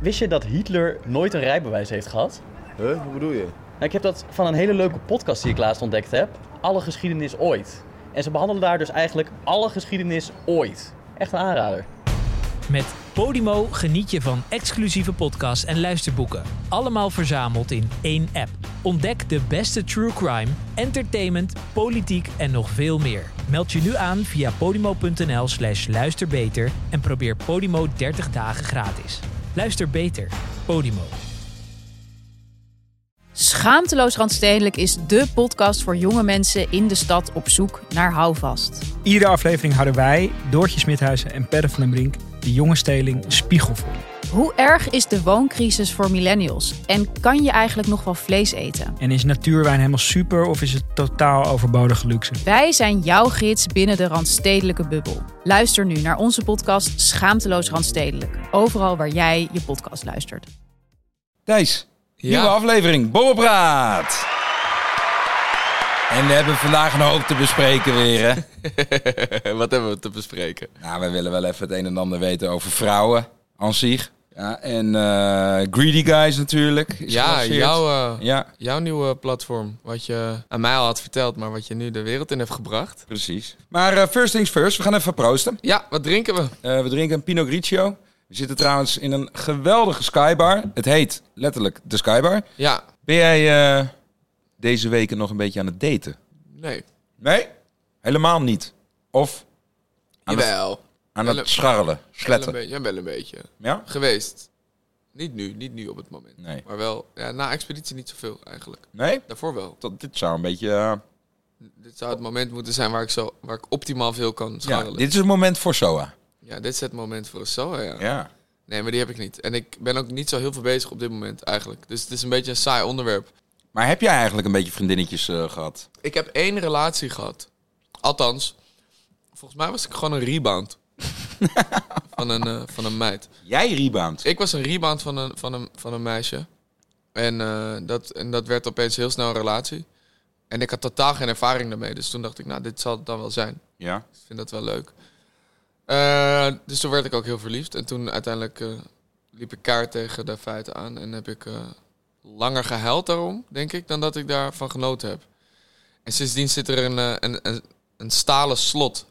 Wist je dat Hitler nooit een rijbewijs heeft gehad? Huh? Hoe bedoel je? Nou, ik heb dat van een hele leuke podcast die ik laatst ontdekt heb. Alle geschiedenis ooit. En ze behandelen daar dus eigenlijk alle geschiedenis ooit. Echt een aanrader. Met Podimo geniet je van exclusieve podcasts en luisterboeken. Allemaal verzameld in één app. Ontdek de beste true crime, entertainment, politiek en nog veel meer. Meld je nu aan via podimo.nl slash luisterbeter en probeer Podimo 30 dagen gratis. Luister beter. Podimo. Schaamteloos Randstedelijk is dé podcast voor jonge mensen in de stad op zoek naar houvast. Iedere aflevering houden wij, Doortje Smithuizen en Perre van den Brink, de jonge steling spiegelvol. Hoe erg is de wooncrisis voor millennials? En kan je eigenlijk nog wel vlees eten? En is natuurwijn helemaal super of is het totaal overbodige luxe? Wij zijn jouw gids binnen de Randstedelijke bubbel. Luister nu naar onze podcast Schaamteloos Randstedelijk. Overal waar jij je podcast luistert. Thijs, Ja. nieuwe aflevering, Borrelpraat. En we hebben vandaag een hoop te bespreken weer, hè? Wat hebben we te bespreken? Nou, we willen wel even het een en ander weten over vrouwen, aan zich. Ja, en eh, Greedy Guys natuurlijk. is Ja, jouw, eh, Ja, jouw nieuwe platform. Wat je aan mij al had verteld, maar wat je nu de wereld in hebt gebracht. precies. Maar eh, first things first, we gaan even proosten. Ja, wat drinken we? We drinken een Pinot Grigio. We zitten trouwens in een geweldige skybar. Het heet letterlijk de skybar. Ja, Ben jij deze weken nog een beetje aan het daten? nee. Nee, helemaal niet. Of Jawel. Aan Wel het een- scharrelen, Wel een, sletten. beetje, ja, wel een beetje. Ja? Geweest. Niet nu, niet nu op het moment. Nee. Maar wel, ja, na expeditie niet zoveel eigenlijk. Nee? Daarvoor wel. Tot, dit zou een beetje... eh, Dit zou het moment moeten zijn waar ik, zo, waar ik optimaal veel kan ja, scharrelen. dit is het moment voor SOA. Ja, dit is het moment voor een SOA, ja. Ja. Nee, maar die heb ik niet. En ik ben ook niet zo heel veel bezig op dit moment eigenlijk. Dus het is een beetje een saai onderwerp. Maar heb jij eigenlijk een beetje vriendinnetjes eh, gehad? Ik heb één relatie gehad. Althans, volgens mij was ik gewoon een rebound. van, een, eh, van een meid. Jij rebound. Ik was een rebound van een, van een, van een meisje. En, eh, dat, en dat werd opeens heel snel een relatie. En ik had totaal geen ervaring daarmee. Dus toen dacht ik, nou, dit zal het dan wel zijn. Ja. Ik vind dat wel leuk. Eh, dus toen werd ik ook heel verliefd. En toen uiteindelijk liep ik kaart tegen de feiten aan. En heb ik langer gehuild daarom, denk ik, dan dat ik daarvan genoten heb. En sindsdien zit er een, een, een, een stalen slot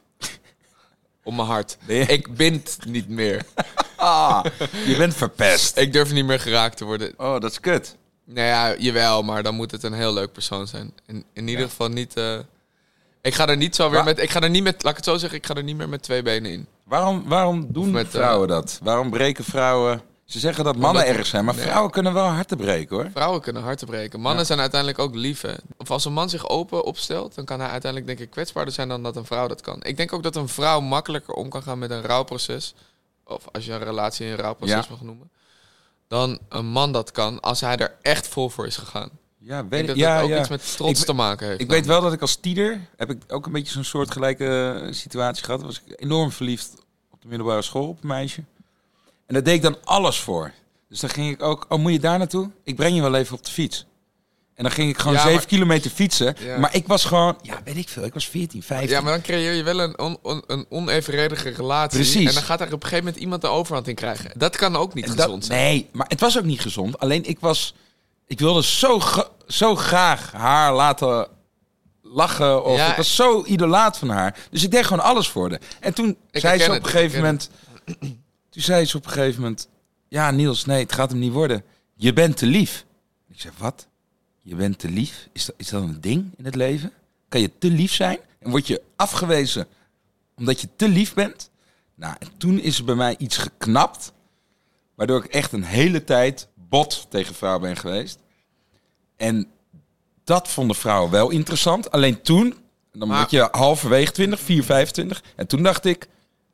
om mijn hart. Ik bind niet meer. Ah, je bent verpest. Ik durf niet meer geraakt te worden. Oh, dat is kut. Nou ja, jawel, maar dan moet het een heel leuk persoon zijn. In, in ieder geval niet... eh, ik ga er niet zo weer Wa- met... Ik ga er niet met... Laat ik het zo zeggen, ik ga er niet meer met twee benen in. Waarom, waarom doen met, eh, vrouwen dat? Waarom breken vrouwen... Ze zeggen dat mannen erg zijn, maar vrouwen kunnen wel harten breken, hoor. Vrouwen kunnen harten breken. Mannen Ja. zijn uiteindelijk ook lief. Hè. Of als een man zich open opstelt, dan kan hij uiteindelijk denk ik kwetsbaarder zijn dan dat een vrouw dat kan. Ik denk ook dat een vrouw makkelijker om kan gaan met een rouwproces. Of als je een relatie een rouwproces Ja. mag noemen. Dan een man dat kan als hij er echt vol voor is gegaan. Ja, Ik weet denk dat ja, ook ja. iets met trots Ik- te maken heeft. Ik weet wel dat ik als tiener heb ik ook een beetje zo'n soortgelijke eh, situatie gehad. Was ik enorm verliefd op de middelbare school op een meisje. En daar deed ik dan alles voor. Dus dan ging ik ook, oh moet je daar naartoe? Ik breng je wel even op de fiets. En dan ging ik gewoon Ja, zeven maar- kilometer fietsen. Ja. Maar ik was gewoon, ja weet ik veel, ik was 14, 15. Ja, maar dan creëer je wel een, on, on- een onevenredige relatie. Precies. En dan gaat er op een gegeven moment iemand de overhand in krijgen. Dat kan ook niet En dat- gezond zijn. Nee, maar het was ook niet gezond. Alleen ik was, ik wilde zo, zo graag haar laten lachen. Of Ja. ik was zo idolaat van haar. Dus ik deed gewoon alles voor haar. En toen Ik zei ze op een gegeven moment... Toen zei ze op een gegeven moment... Ja, Niels, nee, het gaat hem niet worden. Je bent te lief. Ik zei, wat? Je bent te lief? Is dat, is dat een ding in het leven? Kan je te lief zijn? En word je afgewezen omdat je te lief bent? Nou, en toen is er bij mij iets geknapt. Waardoor ik echt een hele tijd bot tegen vrouwen ben geweest. En dat vonden vrouwen wel interessant. Alleen toen, dan word je halverwege 20, 4, 25. En toen dacht ik,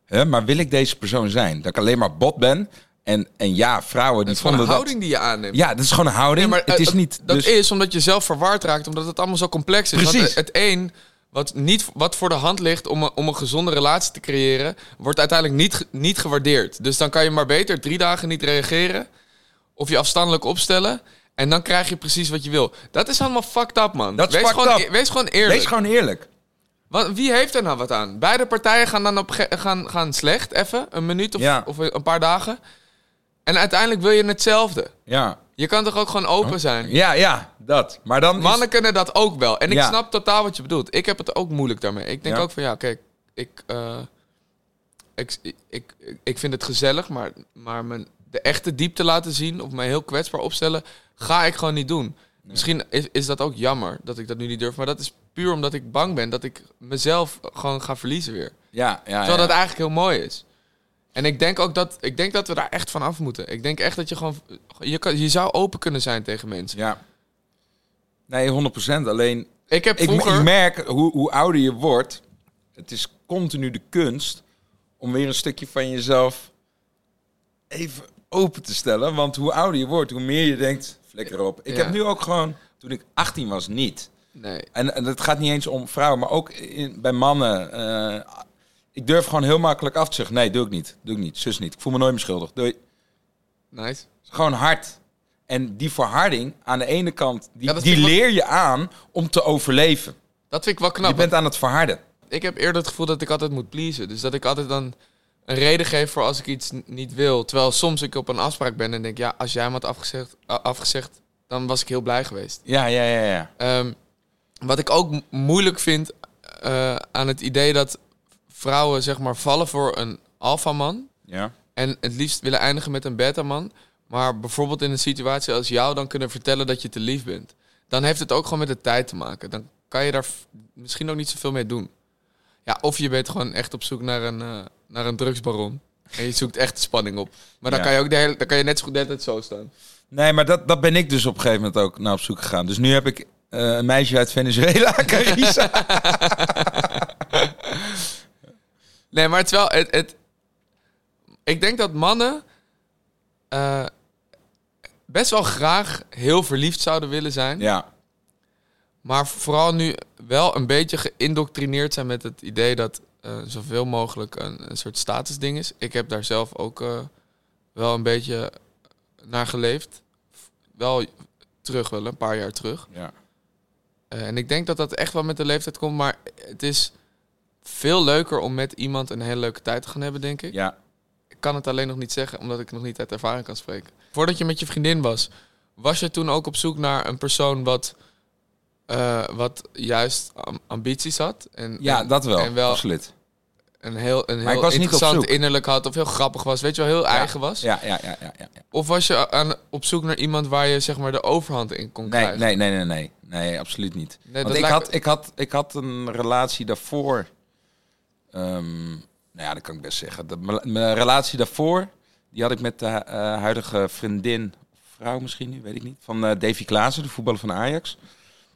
hè, maar wil ik deze persoon zijn? Dat ik alleen maar bot ben. En, en ja, vrouwen Dat die is gewoon vonden een houding die je aanneemt. Ja, dat is gewoon een houding. Nee, maar, het is eh, niet... Dat dus, is omdat je zelf verward raakt, omdat het allemaal zo complex is. Precies. Want het een, wat, niet, wat voor de hand ligt om een, om een gezonde relatie te creëren, wordt uiteindelijk niet, niet gewaardeerd. Dus dan kan je maar beter drie dagen niet reageren, of je afstandelijk opstellen, en dan krijg je precies wat je wil. Dat is allemaal fucked up, man. Dat is wees, fucked gewoon, up. e- wees gewoon eerlijk. Wees gewoon eerlijk. Want wie heeft er nou wat aan? Beide partijen gaan dan op gaan, gaan slecht, even, een minuut of, Ja. of een paar dagen. En uiteindelijk wil je hetzelfde. Ja. Je kan toch ook gewoon open zijn? Ja, ja, dat. Maar dan is- Mannen kunnen dat ook wel. En ik Ja. snap totaal wat je bedoelt. Ik heb het ook moeilijk daarmee. Ik denk Ja. ook van ja, kijk, ik, eh, ik, ik, ik, ik vind het gezellig, maar, maar mijn, de echte diepte laten zien of mij heel kwetsbaar opstellen, ga ik gewoon niet doen. Misschien is, is dat ook jammer dat ik dat nu niet durf, maar dat is puur omdat ik bang ben dat ik mezelf gewoon ga verliezen weer. Ja, ja, Terwijl ja. dat eigenlijk heel mooi is. En ik denk ook dat, ik denk dat we daar echt van af moeten. Ik denk echt dat je gewoon, je, kan, je zou open kunnen zijn tegen mensen. Ja. Nee, 100%. Alleen, Ik heb ik, vroeger... ik merk hoe, hoe ouder je wordt, het is continu de kunst om weer een stukje van jezelf even open te stellen. Want hoe ouder je wordt, hoe meer je denkt, flikker op. Ik Ja. heb nu ook gewoon, toen ik 18 was, niet. Nee. En, en het gaat niet eens om vrouwen, maar ook in, bij mannen. eh, ik durf gewoon heel makkelijk af te zeggen, nee, doe ik niet. Doe ik niet, zus niet. Ik voel me nooit meer schuldig. Doei. Nice. Gewoon hard. En die verharding aan de ene kant, die, Ja, die leer je aan om te overleven. Dat vind ik wel knap. Je bent aan het verharden. Ik heb eerder het gevoel dat ik altijd moet pleasen. Dus dat ik altijd dan een reden geef voor als ik iets niet wil. Terwijl soms ik op een afspraak ben en denk, ja, als jij me had afgezegd, afgezegd dan was ik heel blij geweest. Ja, ja, ja, ja. Ehm, wat ik ook moeilijk vind eh, aan het idee dat vrouwen zeg maar vallen voor een alfaman Ja, en het liefst willen eindigen met een betaman, maar bijvoorbeeld in een situatie als jou dan kunnen vertellen dat je te lief bent. Dan heeft het ook gewoon met de tijd te maken. Dan kan je daar misschien ook niet zoveel mee doen. Ja, of je bent gewoon echt op zoek naar een, eh, naar een drugsbaron. En je zoekt echt de spanning op. Maar dan Ja. kan je ook de hele, dan kan je net zo goed tijd zo staan. Nee, maar dat, dat ben ik dus op een gegeven moment ook naar op zoek gegaan. Dus nu heb ik een meisje uit Venezuela, Carissa. Nee, maar het wel. Het, het, ik denk dat mannen eh, best wel graag heel verliefd zouden willen zijn. ja, Maar vooral nu wel een beetje geïndoctrineerd zijn met het idee dat eh, zoveel mogelijk een, een soort statusding is. Ik heb daar zelf ook eh, wel een beetje naar geleefd. Wel terug wel, een paar jaar terug. ja. Eh, en ik denk dat dat echt wel met de leeftijd komt. Maar het is veel leuker om met iemand een hele leuke tijd te gaan hebben, denk ik. ja. Ik kan het alleen nog niet zeggen, omdat ik nog niet uit ervaring kan spreken. Voordat je met je vriendin was, was je toen ook op zoek naar een persoon wat, eh, wat juist am- ambities had? En, Ja, en- dat wel, En wel absoluut. Een heel, een heel interessant innerlijk had, of heel grappig was, weet je wel, heel eigen was? Ja, ja, ja, ja, ja. Of was je aan, op zoek naar iemand waar je zeg maar de overhand in kon Nee, krijgen? nee, nee, nee, nee. Nee, absoluut niet. Nee, Want ik lijkt had, ik, had, ik had een relatie daarvoor. Ehm, nou ja, dat kan ik best zeggen. De, mijn, relatie daarvoor, die had ik met de eh, huidige vriendin, vrouw misschien nu, weet ik niet, van eh, Davy Klaassen, de voetballer van Ajax.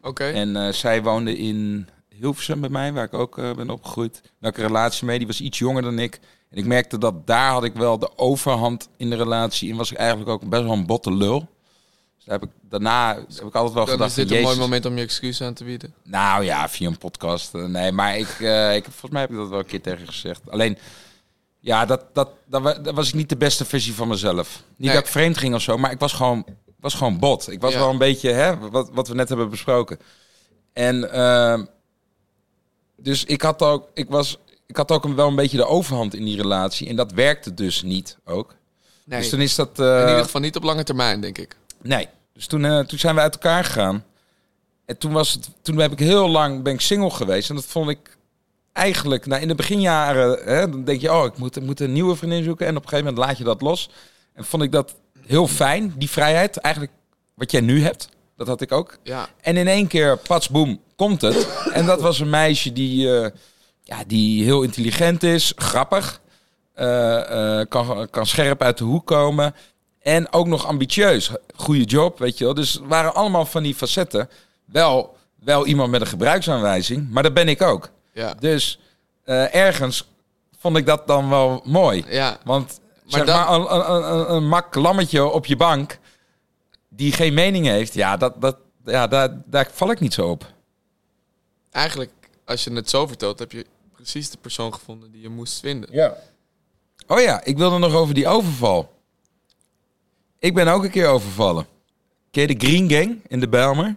Oké. En eh, zij woonde in Hilversum bij mij, waar ik ook eh, ben opgegroeid. Een relatie mee, die was iets jonger dan ik. En ik merkte dat daar had ik wel de overhand in de relatie. En was ik eigenlijk ook best wel een botte lul. Dus daar heb ik, daarna heb ik altijd wel Dan gedacht is dit een mooi moment om je excuus aan te bieden. nou ja, via een podcast. Eh, Nee, maar ik, eh, ik, volgens mij heb ik dat wel een keer tegen gezegd. Alleen, ja, dat, dat, dat, wa- dat was ik niet de beste versie van mezelf. Niet Nee. dat ik vreemd ging of zo, maar ik was gewoon, was gewoon bot. Ik was Ja. wel een beetje, hè, wat, wat we net hebben besproken. En ehm, dus ik had ook, ik was, ik had ook wel een beetje de overhand in die relatie. En dat werkte dus niet ook. Nee, Dus toen is dat. in eh, ieder geval niet op lange termijn, denk ik. Nee. Dus toen, eh, toen zijn we uit elkaar gegaan. En toen, was het, toen heb ik heel lang ben ik single geweest. En dat vond ik eigenlijk, nou, in de beginjaren, hè, dan denk je, oh, ik moet, ik moet een nieuwe vriendin zoeken. En op een gegeven moment laat je dat los. En vond ik dat heel fijn, die vrijheid. Eigenlijk wat jij nu hebt, dat had ik ook. Ja, En in één keer, pats, boem, komt het. En dat was een meisje die, eh, ja, die heel intelligent is, grappig. eh, eh, kan, kan scherp uit de hoek komen. En ook nog ambitieus. Goede job, weet je wel. Dus het waren allemaal van die facetten. Wel, wel iemand met een gebruiksaanwijzing, maar dat ben ik ook. ja, Dus ergens vond ik dat dan wel mooi. ja. Want Maar zeg maar, een, een, een, een mak lammetje op je bank die geen mening heeft, ja, dat, dat, ja daar, daar val ik niet zo op. Eigenlijk, als je het zo vertelt, heb je precies de persoon gevonden die je moest vinden. Ja. Oh ja, ik wilde nog over die overval. Ik ben ook een keer overvallen. Ken je de Green Gang in de Bijlmer?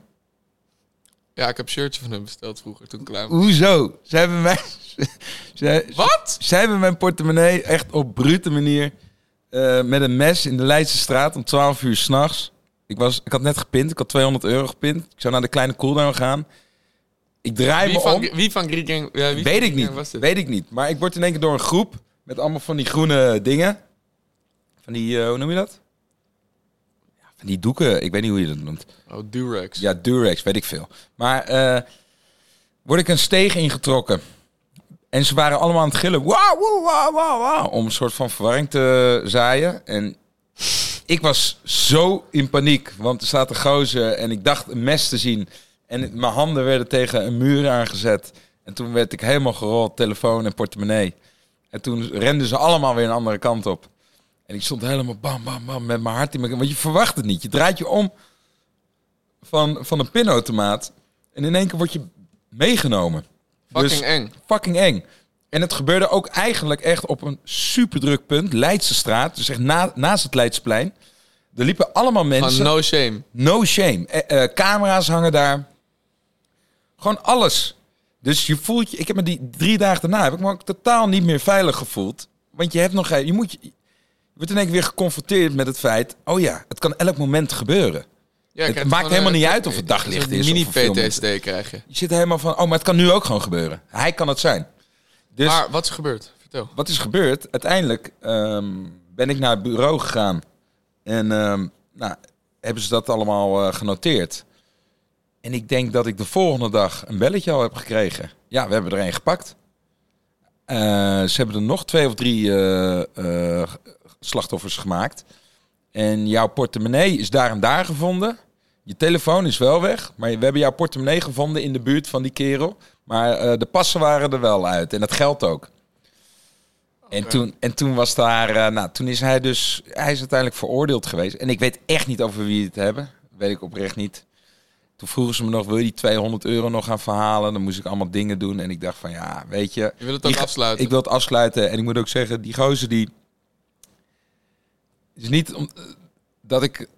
Ja, ik heb een shirtje van hem besteld vroeger toen was. Hoezo? Ze hebben mij... Ze, Wat? Ze hebben mijn portemonnee echt op brute manier eh, met een mes in de Leidse straat om 12 uur s'nachts. Ik, was, ik had net gepind, ik had 200 euro gepind. Ik zou naar de kleine cooldown gaan. Ik draai Wie me van, om. wie van Greek Gang- ja, wie van Weet ik niet. Was? Weet ik niet. Maar ik word in één keer door een groep met allemaal van die groene dingen. Van die, eh, hoe noem je dat? Ja, van die doeken. Ik weet niet hoe je dat noemt. Oh, Durex. Ja, Durex, weet ik veel. Maar eh, word ik een steeg ingetrokken. En ze waren allemaal aan het gillen. Wauw, wauw, wauw, wauw. Om een soort van verwarring te zaaien. En ik was zo in paniek. Want er staat een gozer en ik dacht een mes te zien. En mijn handen werden tegen een muur aangezet. En toen werd ik helemaal gerold, telefoon en portemonnee. En toen renden ze allemaal weer een andere kant op. En ik stond helemaal bam, bam, bam met mijn hart in mijn... Want je verwacht het niet. Je draait je om van, van een pinautomaat. En in één keer word je meegenomen. Fucking Dus- eng. Fucking eng. En het gebeurde ook eigenlijk echt op een super druk punt. Leidse straat, dus echt na, naast het Leidsplein. Er liepen allemaal Van mensen. no shame. No shame. Eh, eh, camera's hangen daar. Gewoon alles. Dus je voelt je... Ik heb me die drie dagen daarna heb ik me ook totaal niet meer veilig gevoeld. Want je hebt nog... geen- Je moet... Je, wordt in één keer weer geconfronteerd met het feit... Oh ja, het kan elk moment gebeuren. Ja, Het maakt helemaal een- niet uit of het daglicht een film is. Mini-PTSD krijg je. Je zit helemaal van... Oh, maar het kan nu ook gewoon gebeuren. Hij kan het zijn. Dus Maar wat is gebeurd? Vertel. wat is gebeurd? Uiteindelijk ehm, ben ik naar het bureau gegaan. En ehm, nou, hebben ze dat allemaal eh, genoteerd. En ik denk dat ik de volgende dag een belletje al heb gekregen. Ja, we hebben er één gepakt. Eh, ze hebben er nog twee of drie eh, slachtoffers gemaakt. En jouw portemonnee is daar en daar gevonden. Je telefoon is wel weg, maar we hebben jouw portemonnee gevonden in de buurt van die kerel. Maar eh, de passen waren er wel uit en het geld ook. En, toen, en toen was daar, eh, nou, toen is hij dus, hij is uiteindelijk veroordeeld geweest. En ik weet echt niet over wie het hebben. Weet ik oprecht niet. Toen vroegen ze me nog, wil je die 200 euro nog gaan verhalen? Dan moest ik allemaal dingen doen. En ik dacht van, ja, weet je. Je wil het ook afsluiten. Ik wil het afsluiten. En ik moet ook zeggen, die gozer die... Het is niet om, eh, dat ik...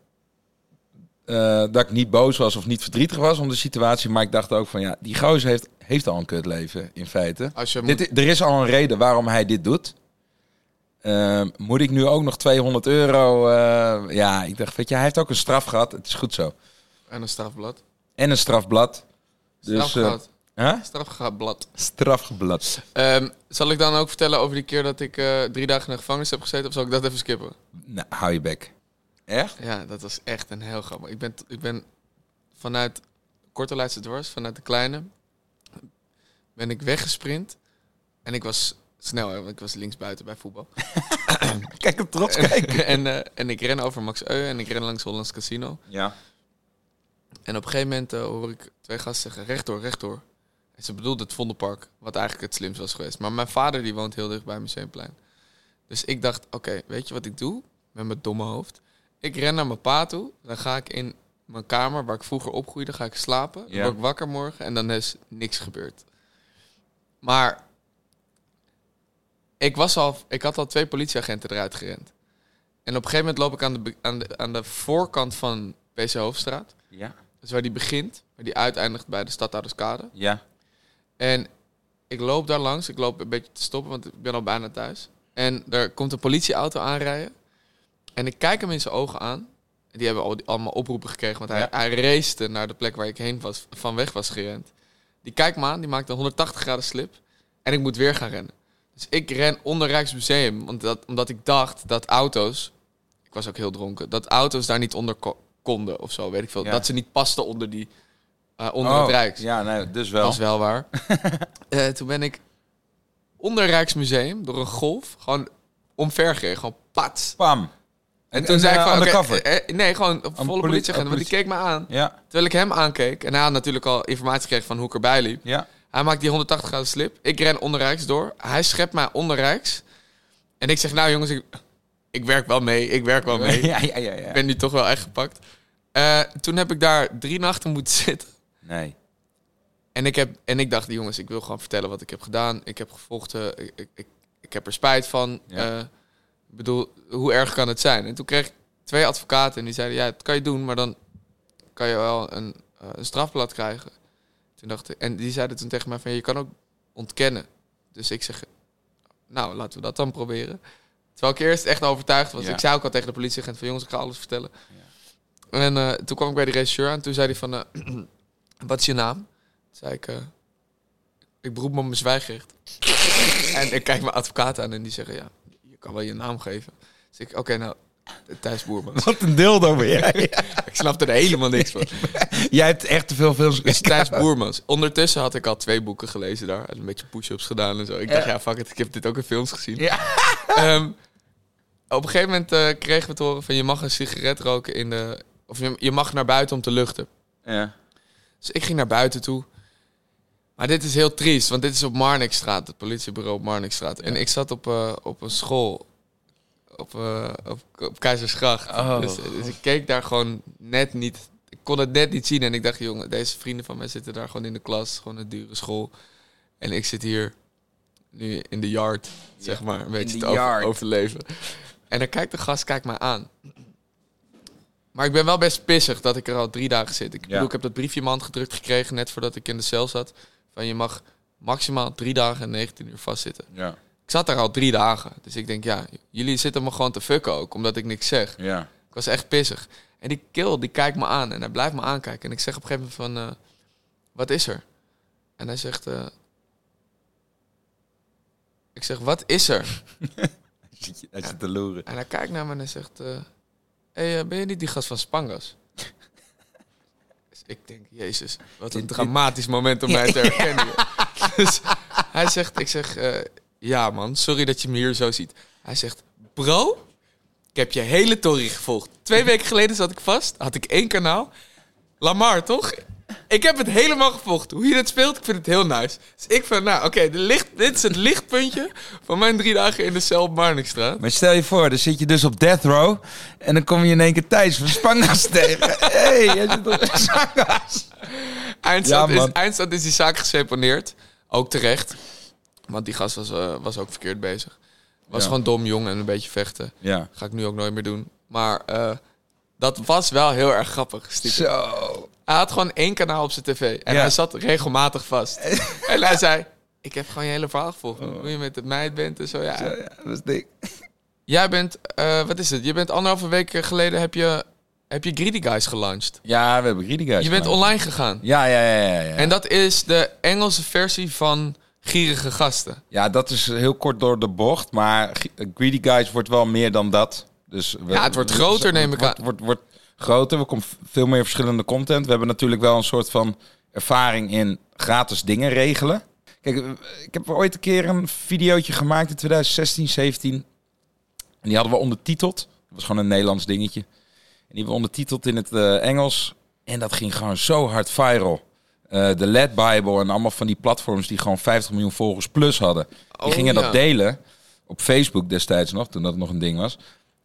eh, dat ik niet boos was of niet verdrietig was om de situatie. Maar ik dacht ook van, ja, die gozer heeft, heeft al een kutleven in feite. Als je moet- Dit, er is al een reden waarom hij dit doet. Ehm, moet ik nu ook nog 200 euro? eh, ja, ik dacht, weet je, hij heeft ook een straf gehad. Het is goed zo. En een strafblad. En een strafblad. Dus, eh, Strafblad. Huh? Strafblad. Strafblad. Ehm, zal ik dan ook vertellen over die keer dat ik eh, drie dagen in de gevangenis heb gezeten? Of zal ik dat even skippen? Nou, hou je bek. Echt? Ja, dat was echt een heel grappig. Ik ben, ik ben vanuit Korte Leidse Dwars, vanuit de kleine, ben ik weggesprint. En ik was snel, hè, want ik was linksbuiten bij voetbal. Kijk hem trots kijken. en, eh, en ik ren over Max Eu en ik ren langs Hollands Casino. Ja. En op een gegeven moment eh, hoor ik twee gasten zeggen, rechtdoor, rechtdoor. En ze bedoelde het Vondelpark, wat eigenlijk het slimst was geweest. Maar mijn vader die woont heel dicht bij Museumplein. Dus ik dacht, oké, weet je wat ik doe? Met mijn domme hoofd. Ik ren naar mijn pa toe. Dan ga ik in mijn kamer, waar ik vroeger opgroeide, ga ik slapen. Dan word ik wakker morgen en dan is niks gebeurd. Maar ik, was al, ik had al twee politieagenten eruit gerend. En op een gegeven moment loop ik aan de, aan de, aan de voorkant van PC Hoofdstraat. Ja. Dus waar die begint, waar die uiteindigt bij de Stadhouderskade. Ja. En ik loop daar langs. Ik loop een beetje te stoppen, want ik ben al bijna thuis. En er komt een politieauto aanrijden. En ik kijk hem in zijn ogen aan. Die hebben al, allemaal oproepen gekregen, want hij, Ja. hij race naar de plek waar ik heen was, van weg was gerend. Die kijkt me aan, die maakt een 180 graden slip. En ik moet weer gaan rennen. Dus ik ren onder Rijksmuseum, want dat, omdat ik dacht dat auto's, ik was ook heel dronken, dat auto's daar niet onder ko- konden of zo, weet ik veel. Ja. Dat ze niet pasten onder, die, eh, onder Oh, het Rijks. Ja, nee, dus wel. Dat is wel waar. Eh, toen ben ik onder Rijksmuseum door een golf gewoon omver gereden. Gewoon pats. Pam. En toen zei ik eh, van... undercover. eh, eh, nee, gewoon volle poli- politieagent. Want die keek me aan. Ja. Terwijl ik hem aankeek. En hij had natuurlijk al informatie gekregen van hoe ik erbij liep. Ja. Hij maakt die 180 graden slip. Ik ren onder Rijks door. Hij schept mij onder Rijks. En ik zeg, nou jongens, ik, ik werk wel mee. Ik werk wel mee. Ja, ja, ja, ja. Ik ben nu toch wel echt gepakt. Eh, toen heb ik daar drie nachten moeten zitten. Nee. En ik, heb, en ik dacht, jongens, ik wil gewoon vertellen wat ik heb gedaan. Ik heb gevochten. Ik, ik, ik, ik heb er spijt van. Ja. Eh, ik bedoel, hoe erg kan het zijn? En toen kreeg ik twee advocaten en die zeiden, ja, dat kan je doen, maar dan kan je wel een, eh, een strafblad krijgen. Toen dacht ik, en die zeiden toen tegen mij van, je kan ook ontkennen. Dus ik zeg, nou, laten we dat dan proberen. Terwijl ik eerst echt overtuigd was. Ja. Ik zei ook al tegen de politieagent van jongens, ik ga alles vertellen. En eh, toen kwam ik bij de regisseur aan. Toen zei hij van, eh, wat is je naam? Toen zei ik, ik beroep me op mijn zwijgrecht. en ik kijk mijn advocaat aan en die zeggen, ja, je kan wel je naam geven. Dus ik, oké, nou, Thijs Boerman. Wat een dildo ben jij. ik snapte er helemaal niks van. jij hebt echt te veel films Dus Thijs Boermans. Ondertussen had ik al twee boeken gelezen daar. En een beetje push-ups gedaan en zo. Ik dacht, ja, fuck it, ik heb dit ook in films gezien. Ja. Ehm, op een gegeven moment eh, kregen we te horen van... je mag een sigaret roken in de... of je, je mag naar buiten om te luchten. Ja. Dus ik ging naar buiten toe. Maar dit is heel triest, want dit is op Marnixstraat, het politiebureau op Marnixstraat. En ik zat op, eh, op een school op, eh, op, op Keizersgracht. Oh. Dus, dus ik keek daar gewoon net niet. Ik kon het net niet zien en ik dacht, jongen, deze vrienden van mij zitten daar gewoon in de klas, gewoon een dure school. En ik zit hier nu in de yard, zeg maar, een beetje te over- overleven. En dan kijkt de gast kijkt mij aan. Maar ik ben wel best pissig dat ik er al drie dagen zit. Ik Ja. bedoel, ik heb dat briefje in mijn hand gedrukt gekregen net voordat ik in de cel zat. Van je mag maximaal drie dagen en 19 uur vastzitten. Ja. Ik zat daar al drie dagen. Dus ik denk, ja, jullie zitten me gewoon te fucken ook, omdat ik niks zeg. Ja. Ik was echt pissig. En die kill, die kijkt me aan en hij blijft me aankijken. En ik zeg op een gegeven moment van, eh, wat is er? En hij zegt, eh, ik zeg, wat is er? Hij zit te loeren. En hij kijkt naar me en hij zegt, eh hey, ben je niet die gast van Spangas? dus ik denk, jezus, wat een dramatisch moment om mij te herkennen. dus hij zegt, ik zeg, ja man, sorry dat je me hier zo ziet. Hij zegt, bro, ik heb je hele tory gevolgd. Twee weken geleden zat ik vast, had ik één kanaal. Lamar, toch? Ik heb het helemaal gevolgd. Hoe je het speelt, ik vind het heel nice. Dus ik van, nou oké, dit is het lichtpuntje van mijn drie dagen in de cel op Marnixstraat. Maar stel je voor, dan zit je dus op death row en dan kom je in één keer Thijs van Spangas tegen. Hé, hey, jij zit op Spangas. Eindstand, Ja, is, eindstand is die zaak geseponeerd. Ook terecht. Want die gast was, eh, was ook verkeerd bezig. Was Ja. gewoon dom, jong en een beetje vechten. Ja. Ga ik nu ook nooit meer doen. Maar eh, dat was wel heel erg grappig. stiekem. Zo. Hij had gewoon één kanaal op zijn tv. En Ja. hij zat regelmatig vast. en hij zei... Ik heb gewoon je hele verhaal gevolgd. Hoe je met de meid bent en zo. Ja. Ja, ja, dat is dik. Jij bent... eh, wat is het? Je bent anderhalve week geleden... Heb je, heb je Greedy Guys gelanceerd. Ja, we hebben Greedy Guys Je bent online gegaan. Ja, ja, ja, ja. ja. En dat is de Engelse versie van Gierige Gasten. Ja, dat is heel kort door de bocht. Maar Greedy Guys wordt wel meer dan dat. Dus we- Ja, het wordt groter, neem ik aan. Wordt, wordt groter. We komen veel meer verschillende content. We hebben natuurlijk wel een soort van ervaring in gratis dingen regelen. Kijk, eh, ik heb ooit een keer een videootje gemaakt in 2016, 17. En die hadden we ondertiteld. Dat was gewoon een Nederlands dingetje. En die hebben we ondertiteld in het eh, Engels. En dat ging gewoon zo hard viral. Eh, de LED Bible en allemaal van die platforms die gewoon 50 miljoen volgers plus hadden. Die Oh, gingen ja. dat delen op Facebook destijds nog, toen dat nog een ding was.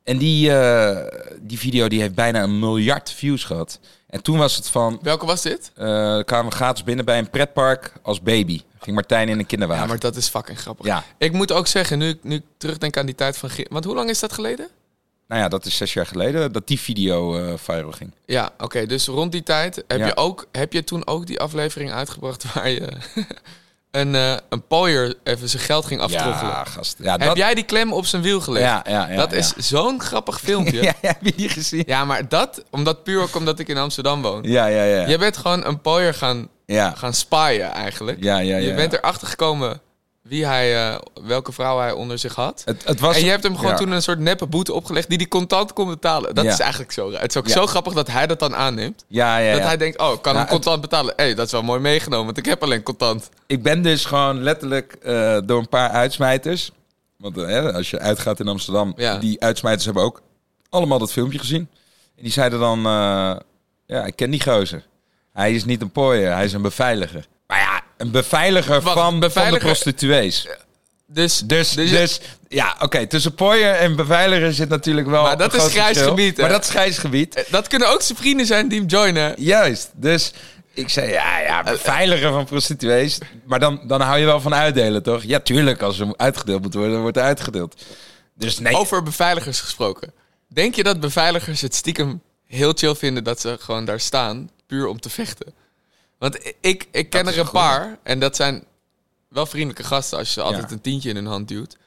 En die, eh, die video die heeft bijna een miljard views gehad. En toen was het van, Welke was dit? eh kwamen we gratis binnen bij een pretpark als baby. Ging Martijn in een kinderwagen. Ja, maar dat is fucking grappig. Ja, Ik moet ook zeggen, nu, ik- nu ik terugdenk aan die tijd van... Want hoe lang is dat geleden? Nou ja, dat is zes jaar geleden dat die video viral ging. Ja, oké. dus rond die tijd heb, Ja. je ook, heb je toen ook die aflevering uitgebracht... waar je een, eh een pooier even zijn geld ging aftroggelen. Ja, gast. Ja, heb dat, jij die klem op zijn wiel gelegd? ja, ja, ja, dat ja. is zo'n grappig filmpje. Ja, ja. heb je die gezien? maar dat, omdat puur ook omdat ik in Amsterdam woon. Ja, ja, ja. Je bent gewoon een pooier gaan, Ja, gaan spyen eigenlijk. ja, ja. ja, Je bent erachter gekomen wie hij, eh, welke vrouw hij onder zich had. Het, het was... en je hebt hem gewoon ja. toen een soort neppe boete opgelegd die die contant kon betalen. Dat Ja. is eigenlijk zo. Het is ook Ja. zo grappig dat hij dat dan aanneemt. Ja, ja, Dat hij denkt, oh, ik kan hem contant betalen. Hé, hey, dat is wel mooi meegenomen, want ik heb alleen contant. Ik ben dus gewoon letterlijk eh, door een paar uitsmijters. Want eh, als je uitgaat in Amsterdam, die uitsmijters hebben ook allemaal dat filmpje gezien. En die zeiden dan, ja, ik ken die gozer. Hij is niet een pooier, hij is een beveiliger. Een beveiliger van, beveiliger- van de prostituees. Dus, Dus, dus- dus, ja, oké, tussen pooier en beveiliger zit natuurlijk wel Maar dat een is grijs verschil. gebied, hè? Maar dat is grijs gebied. eh, dat kunnen ook zijn vrienden zijn die hem joinen. Juist, dus ik zei, ja, ja, beveiliger van prostituees. Maar dan, dan hou je wel van uitdelen, toch? Ja, tuurlijk, als er uitgedeeld moet worden, wordt er uitgedeeld. Dus nee, Over beveiligers gesproken. Denk je dat beveiligers het stiekem heel chill vinden dat ze gewoon daar staan, puur om te vechten? Want ik, ik ken er een paar, en dat zijn wel vriendelijke gasten als je ze altijd een tientje in hun hand duwt.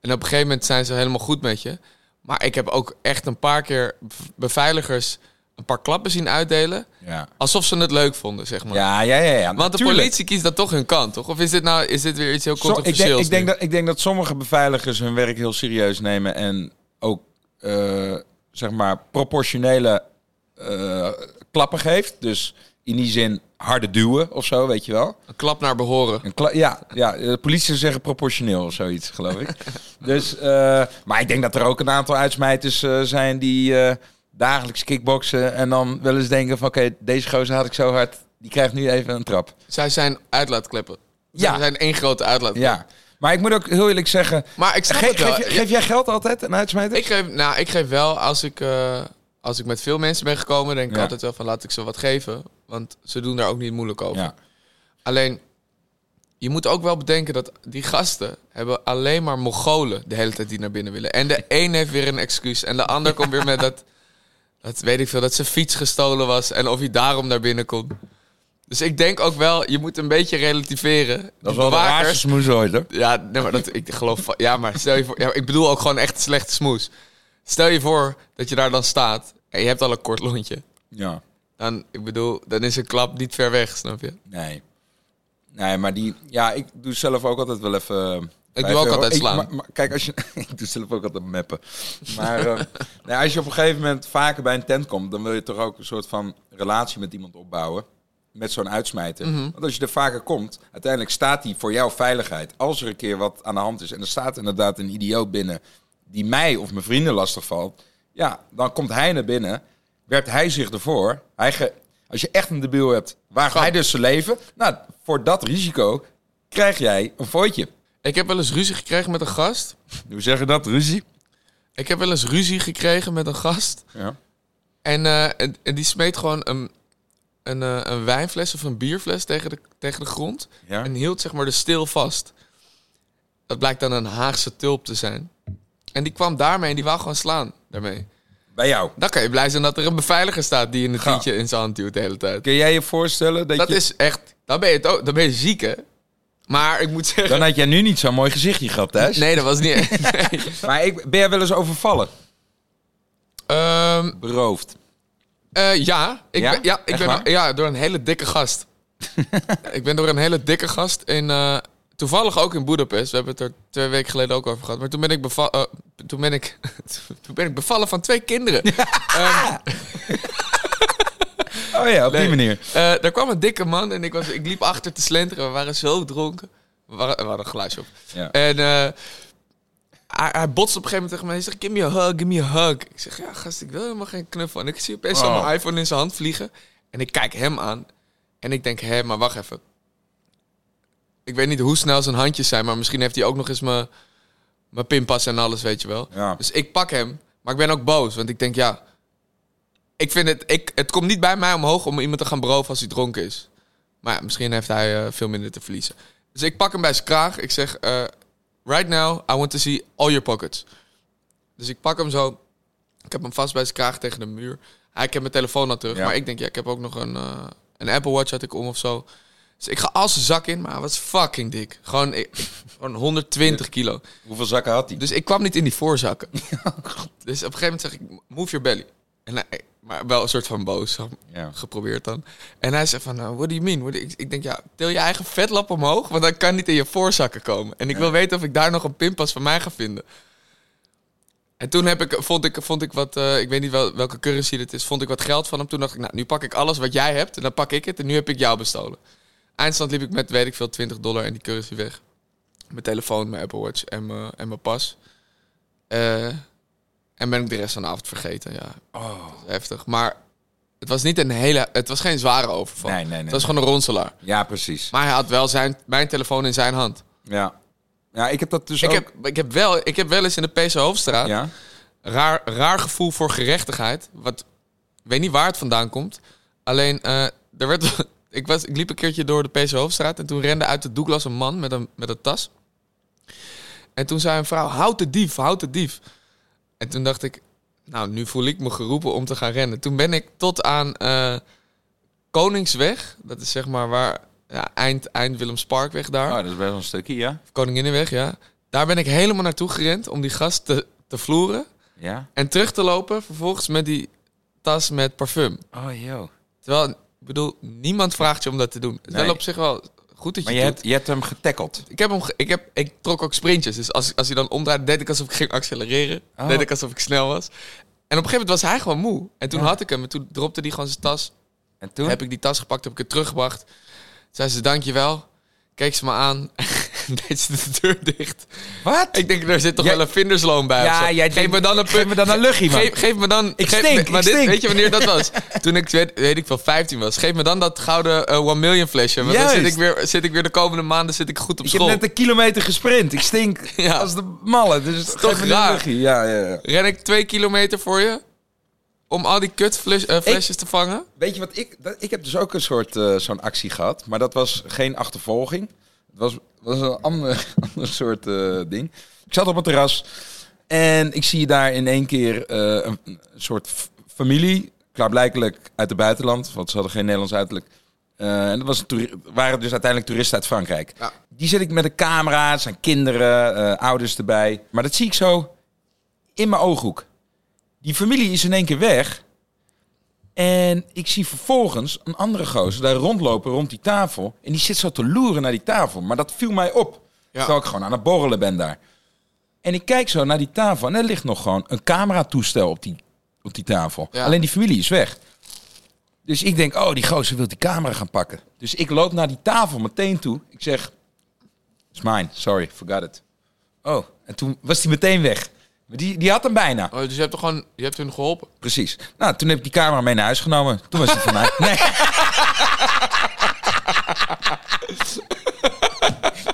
En op een gegeven moment zijn ze helemaal goed met je. Maar ik heb ook echt een paar keer bev- beveiligers een paar klappen zien uitdelen. Ja, Alsof ze het leuk vonden, zeg maar. ja, ja. ja, ja. Want de politie kiest dat toch hun kant, toch? Of is dit nou is dit weer iets heel Zo- ik, denk, controversieels? ik, denk dat, ik denk dat sommige beveiligers hun werk heel serieus nemen en ook eh, zeg maar proportionele eh, klappen geeft. Dus in die zin harde duwen of zo, weet je wel. Een klap naar behoren. Een kla- ja, ja, de politie zeggen proportioneel of zoiets, geloof ik. dus, eh, maar ik denk dat er ook een aantal uitsmijters eh, zijn die eh, dagelijks kickboksen en dan wel eens denken van oké, deze gozer had ik zo hard, die krijgt nu even een trap. Zij zijn uitlaatkleppen. Ja. Zij zijn één grote uitlaatklep. Ja, maar ik moet ook heel eerlijk zeggen, Maar ik snap Ge- het wel. geef, je- geef jij geld altijd een uitsmijter? Ik geef, nou, ik geef wel als ik, als ik met veel mensen ben gekomen, denk ik Ja. altijd wel van laat ik ze wat geven. Want ze doen daar ook niet moeilijk over. Ja. Alleen, je moet ook wel bedenken dat die gasten hebben alleen maar Mongolen de hele tijd die naar binnen willen. En de een heeft weer een excuus en de ander komt weer met dat, dat weet ik veel, dat zijn fiets gestolen was en of hij daarom naar binnen komt. Dus ik denk ook wel, je moet een beetje relativeren. Dat is wel de bewakers- raarste smoes ooit, hoor. ja, nee, maar dat, ik geloof van, ja, maar stel je voor, ja, ik bedoel ook gewoon echt slechte smoes. Stel je voor dat je daar dan staat en je hebt al een kort lontje. Ja, Dan, ik bedoel, dan is een klap niet ver weg, snap je? nee. Nee, maar die... Ja, ik doe zelf ook altijd wel even... Ik doe ook euro. altijd Ik- slaan. maar- maar kijk, als je... ik doe zelf ook altijd meppen. Maar eh, nee, als je op een gegeven moment vaker bij een tent komt... dan wil je toch ook een soort van relatie met iemand opbouwen. Met zo'n uitsmijter. Mhm. Want als je er vaker komt... uiteindelijk staat hij voor jouw veiligheid. Als er een keer wat aan de hand is... en er staat inderdaad een idioot binnen... die mij of mijn vrienden lastig valt... ja, dan komt hij naar binnen... werpt hij zich ervoor. Hij ge- als je echt een debiel hebt, waagt Grap. hij dus zijn leven. Nou, voor dat risico krijg jij een fooitje. Ik heb wel eens ruzie gekregen met een gast. Hoe zeg je dat, ruzie? Ik heb wel eens ruzie gekregen met een gast. Ja. En, eh, en, en die smeet gewoon een, een, eh, een wijnfles of een bierfles tegen de, tegen de grond. Ja. En hield zeg maar de steel vast. Dat blijkt dan een Haagse tulp te zijn. En die kwam daarmee en die wou gewoon slaan daarmee. Bij jou. Dan kan je blij zijn dat er een beveiliger staat die een Ga. tientje in zijn hand duwt de hele tijd. Kun jij je voorstellen dat, Dat je... is echt... Dan ben je, het ook, dan ben je ziek, hè? Maar ik moet zeggen... Dan had jij nu niet zo'n mooi gezichtje gehad thuis. Nee, dat was niet... Nee. Maar ik, ben jij wel eens overvallen? Ehm, Beroofd. eh, ja, ik Ja? ben, ja, ik Echt ben waar? ja, door een hele dikke gast. ik ben door een hele dikke gast in... eh, toevallig ook in Budapest. We hebben het er twee weken geleden ook over gehad. Maar toen ben ik, beva- eh, toen ben ik, toen ben ik bevallen van twee kinderen. Ehm, Oh ja, op die manier. Eh, daar kwam een dikke man en ik, was, ik liep achter te slenteren. We waren zo dronken. We, waren, we hadden een glaasje op. Ja. En eh, hij, hij botst op een gegeven moment tegen mij. Hij zegt, give me a hug, give me a hug. Ik zeg, ja gast, ik wil helemaal geen knuffel. En ik zie opeens Oh. mijn iPhone in zijn hand vliegen. En ik kijk hem aan. En ik denk, hé, maar wacht even. Ik weet niet hoe snel zijn handjes zijn. Maar misschien heeft hij ook nog eens mijn, mijn pinpas en alles, weet je wel. Ja. Dus ik pak hem. Maar ik ben ook boos. Want ik denk, ja... Ik vind het... Ik, het komt niet bij mij omhoog om iemand te gaan beroven als hij dronken is. Maar ja, misschien heeft hij eh, veel minder te verliezen. Dus ik pak hem bij zijn kraag. Ik zeg... eh, right now, I want to see all your pockets. Dus ik pak hem zo. Ik heb hem vast bij zijn kraag tegen de muur. Hij ik heb mijn telefoon al terug. Ja. Maar ik denk, ja, ik heb ook nog een, eh, een Apple Watch had ik om of zo. Dus ik ga al zijn zak in, maar hij was fucking dik. Gewoon, ik, ik- gewoon 120 kilo. Hoeveel zakken had hij? Dus ik kwam niet in die voorzakken. dus op een gegeven moment zeg ik, move your belly. En hij, maar wel een soort van boos, Ja. geprobeerd dan. En hij zegt van, nou, what do you mean? Ik, ik denk, ja, til je eigen vetlap omhoog, want dan kan niet in je voorzakken komen. En ik wil weten of ik daar nog een pinpas van mij ga vinden. En toen heb ik, vond, ik, vond ik wat, eh, ik weet niet wel, welke currency dit is, vond ik wat geld van hem. Toen dacht ik, nou, nu pak ik alles wat jij hebt en dan pak ik het en nu heb ik jou bestolen. Eindstand liep ik met, weet ik veel, 20 dollar en die currency weg. Mijn telefoon, mijn Apple Watch en mijn, en mijn pas. Eh, en ben ik de rest van de avond vergeten, ja. Oh. Heftig. Maar het was niet een hele, het was geen zware overval. Nee, nee, nee. Het was gewoon een ronselaar. Ja, precies. Maar hij had wel zijn, mijn telefoon in zijn hand. Ja. Ja, ik heb dat dus Ik ook... heb, ik, heb wel, ik heb wel eens in de PC Hoofdstraat Ja? raar, raar gevoel voor gerechtigheid. Wat, ik weet niet waar het vandaan komt. Alleen, eh, er werd, ik, was, ik liep een keertje door de PC Hoofdstraat... en toen rende uit de Douglas een man met een, met een tas. En toen zei een vrouw, houd de dief, houd de dief. En toen dacht ik, nou, nu voel ik me geroepen om te gaan rennen. Toen ben ik tot aan eh, Koningsweg... dat is zeg maar waar... Ja, eind, eind Willemsparkweg daar. Oh, dat is best wel een stukje, ja. Koninginnenweg, ja. Daar ben ik helemaal naartoe gerend om die gast te, te vloeren. Ja? En terug te lopen vervolgens met die tas met parfum. Oh, joh. Terwijl, bedoel, niemand vraagt je om dat te doen. Het is Nee. wel op zich wel goed dat je Maar je hebt, je hebt hem getackeld. Ik, heb hem, ge- ik, heb, ik trok ook sprintjes. Dus als, als hij dan omdraait, deed ik alsof ik ging accelereren. Oh. Deed ik alsof ik snel was. En op een gegeven moment was hij gewoon moe. En toen Ja. had ik hem. En toen dropte hij gewoon zijn tas. En toen? Heb ik die tas gepakt, heb ik het teruggebracht. Zei ze, dankjewel. Keek ze me aan. deed ze de deur dicht. Wat? Ik denk, er zit toch Jij- wel een vindersloon bij. Ja, jij geef me dan een geef me dan een luchtje, man. Geef, geef me dan... Ik geef stink, me- maar ik dit, stink. weet je wanneer dat was? Toen ik, weet, weet ik veel, 15 was. Geef me dan dat gouden eh, One Million flesje. Want dan zit ik, weer, zit ik weer de komende maanden zit ik goed op Ik heb school. net een kilometer gesprint. Ik stink Ja. als de malle. Dus toch geef me een raar? Ja, ja, ja. Ren ik twee kilometer voor je? Om al die kutflesjes te vangen? Weet je wat ik... dat- Ik heb dus ook een soort eh, zo'n actie gehad. Maar dat was geen achtervolging. Het was, was een ander, ander soort eh, ding. Ik zat op een terras. En ik zie daar in één keer eh, een, een soort familie. Klaarblijkelijk uit het buitenland. Want ze hadden geen Nederlands uiterlijk. Eh, en dat was waren dus uiteindelijk toeristen uit Frankrijk. Ja. Die zit ik met een camera. Het zijn kinderen, ouders erbij. Maar dat zie ik zo in mijn ooghoek. Die familie is in één keer weg. En ik zie vervolgens een andere gozer daar rondlopen rond die tafel. En die zit zo te loeren naar die tafel. Maar dat viel mij op. Terwijl ik gewoon aan het borrelen ben daar. En ik kijk zo naar die tafel. En er ligt nog gewoon een cameratoestel op die, op die tafel. Ja. Alleen die familie is weg. Dus ik denk, oh, die gozer wil die camera gaan pakken. Dus ik loop naar die tafel meteen toe. Ik zeg, it's mine. Sorry, forgot it. Oh, en toen was die meteen weg. Die, die had hem bijna. Oh, dus je hebt, toch gewoon, je hebt hun geholpen? Precies. Nou, toen heb ik die camera mee naar huis genomen. Toen was het van mij. Nee.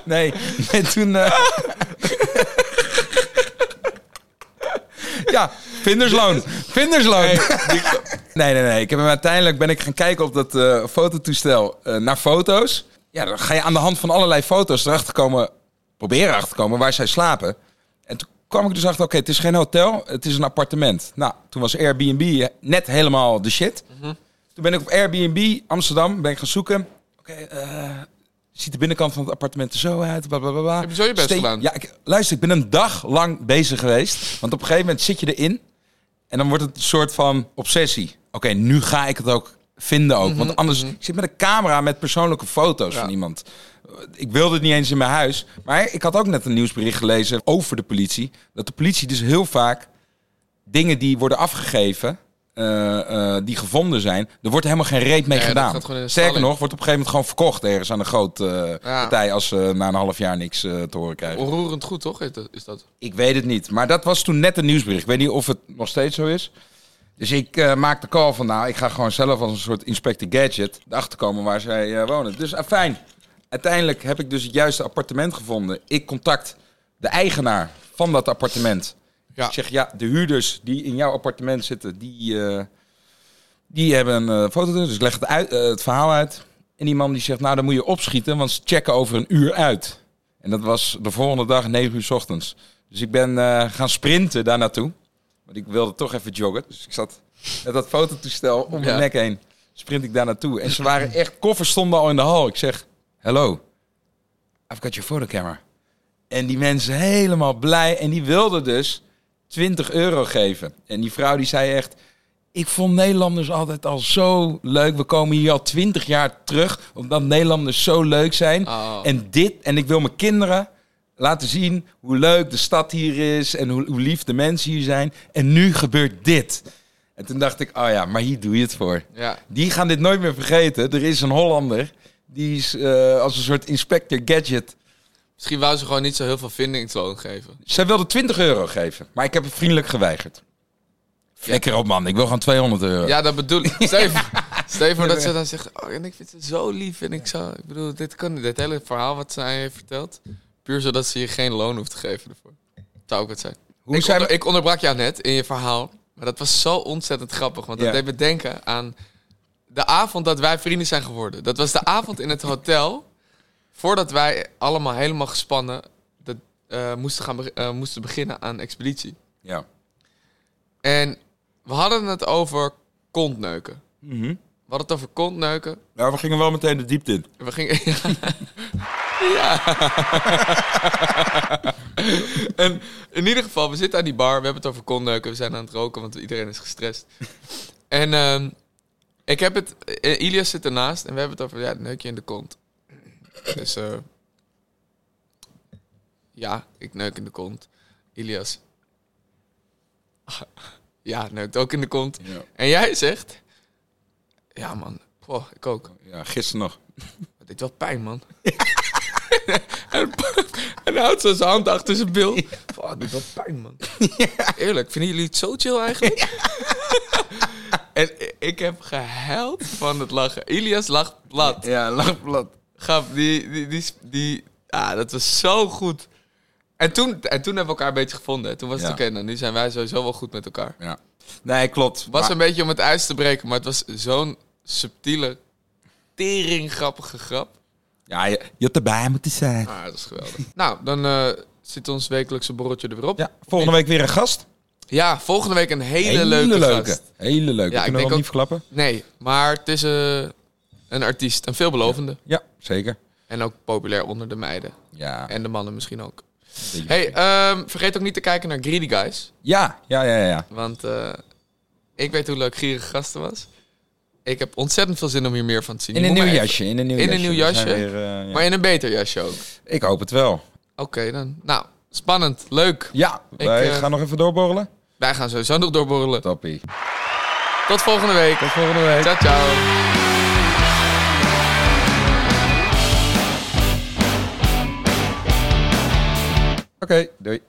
Nee, nee toen... eh, ja, vindersloon. Vindersloon. Nee, nee, nee. Ik heb hem uiteindelijk ben ik gaan kijken op dat eh, fototoestel eh, naar foto's. Ja, dan ga je aan de hand van allerlei foto's erachter komen, proberen erachter te komen waar zij slapen. Kwam ik dus achter, oké, het is geen hotel, het is een appartement. Nou, toen was Airbnb net helemaal de shit. Toen ben ik op Airbnb Amsterdam ben ik gaan zoeken. Oké, eh, ziet de binnenkant van het appartement er zo uit? Bla, bla, bla, bla. Heb je zo je best gedaan? Ja, ik, luister, ik ben een dag lang bezig geweest. Want op een gegeven moment zit je erin. En dan wordt het een soort van obsessie. Oké, nu ga ik het ook vinden ook. Want anders, ik zit met een camera met persoonlijke foto's Ja. van iemand. Ik wilde het niet eens in mijn huis. Maar ik had ook net een nieuwsbericht gelezen over de politie. Dat de politie dus heel vaak dingen die worden afgegeven, eh, eh, die gevonden zijn, er wordt helemaal geen reet mee gedaan. Sterker nog, wordt op een gegeven moment gewoon verkocht ergens aan een grote eh, partij als ze na een half jaar niks te horen krijgen. Onroerend goed, toch? Is dat-? Ik weet het niet. Maar dat was toen net een nieuwsbericht. Ik weet niet of het nog steeds zo is. Dus ik maak de call van, nou, ik ga gewoon zelf als een soort Inspector Gadget erachter komen waar zij wonen. Dus fijn. Uiteindelijk heb ik dus het juiste appartement gevonden. Ik contact de eigenaar van dat appartement. Ja. Ik zeg, ja, de huurders die in jouw appartement zitten, die, eh, die hebben een eh, foto. Dus ik leg het, uit, eh, het verhaal uit. En die man die zegt, nou, dan moet je opschieten, want ze checken over een uur uit. En dat was de volgende dag 9 uur 's ochtends. Dus ik ben gaan sprinten daar naartoe. Want ik wilde toch even joggen. Dus ik zat met dat fototoestel om mijn Ja. nek heen. Sprint ik daar naartoe. En ze waren echt, koffers stonden al in de hal. Ik zeg, hello, I've got your photocamera. En die mensen helemaal blij. En die wilden dus 20 euro geven. En die vrouw die zei echt... Ik vond Nederlanders altijd al zo leuk. We komen hier al 20 jaar terug. Omdat Nederlanders zo leuk zijn. Oh. En dit... En ik wil mijn kinderen laten zien hoe leuk de stad hier is. En hoe, hoe lief de mensen hier zijn. En nu gebeurt dit. En toen dacht ik, oh ja, maar hier doe je het voor. Ja. Die gaan dit nooit meer vergeten. Er is een Hollander. Die is eh, als een soort inspector gadget. Misschien wou ze gewoon niet zo heel veel vindingsloon geven. Zij wilde 20 euro geven. Maar ik heb het vriendelijk geweigerd. Lekker op man, ik wil gewoon 200 euro. Ja, dat bedoel ik. Voor dat ze dan zegt... Oh, en ik vind het zo lief. En ik zou... Ik bedoel, dit, kan, dit hele verhaal wat zij heeft verteld... Puur zodat ze je geen loon hoeft te geven ervoor. Zou ook wat zijn. Hoe ik, zijn onder- ik onderbrak jou net in je verhaal. Maar dat was zo ontzettend grappig. Want dat Ja. deed me denken aan de avond dat wij vrienden zijn geworden. Dat was de avond in het hotel. Voordat wij allemaal helemaal gespannen de, eh, moesten, gaan be- eh, moesten beginnen aan expeditie. Ja. En we hadden het over kontneuken. Mhm. We hadden het over kontneuken. Nou, we gingen wel meteen de diepte in. We gingen... Ja. en in ieder geval, we zitten aan die bar. We hebben het over konneuken. We zijn aan het roken, want iedereen is gestrest. en ehm, ik heb het... eh, Ilias zit ernaast en we hebben het over... Ja, neukje in de kont. Dus... eh ja, ik neuk in de kont. Ilias... ja, neukt ook in de kont. Ja. En jij zegt... Ja, man. Poh, ik ook. Ja, gisteren nog. Dat deed wel pijn, man. en, en hij houdt zo zijn hand achter zijn bil. Oh, dat doet wel pijn, man. Eerlijk, vinden jullie het zo chill eigenlijk? En ik heb gehuild van het lachen. Ilias lacht plat. Ja, lachblad. Gaf, die, die, die, die, ah, dat was zo goed. En toen, en toen hebben we elkaar een beetje gevonden. Toen was het Ja. oké, nou, nu zijn wij sowieso wel goed met elkaar. Ja. Nee, klopt. Het was Maar- een beetje om het ijs te breken, maar het was zo'n subtiele, tering grappige grap. Ja, je, je had erbij moeten zijn. Ah, dat is geweldig. nou, dan eh, zit ons wekelijkse borreltje er weer op. Ja, volgende week weer een gast. Ja, volgende week een hele, leuke, gast. Hele leuke. Ja, ik Kunnen we nog ook- niet verklappen? Nee, maar het is eh, een artiest, een veelbelovende. Ja, zeker. En ook populair onder de meiden. Ja. En de mannen misschien ook. Hey, ik. ehm, vergeet ook niet te kijken naar Greedy Guys. ja, ja, ja, ja. Want eh, ik weet hoe leuk Gierige Gasten was. Ik heb ontzettend veel zin om hier meer van te zien. In een nieuw even- jasje. In een nieuw In een jasje. nieuw We zijn jasje? weer, eh, ja. Maar in een beter jasje ook. Ik hoop het wel. Oké, dan. Nou, spannend. Leuk. Ja, wij eh, gaan nog even doorborrelen. Wij gaan sowieso nog doorborrelen. Toppie. Tot volgende week. Tot volgende week. Ciao, ciao. Oké, doei.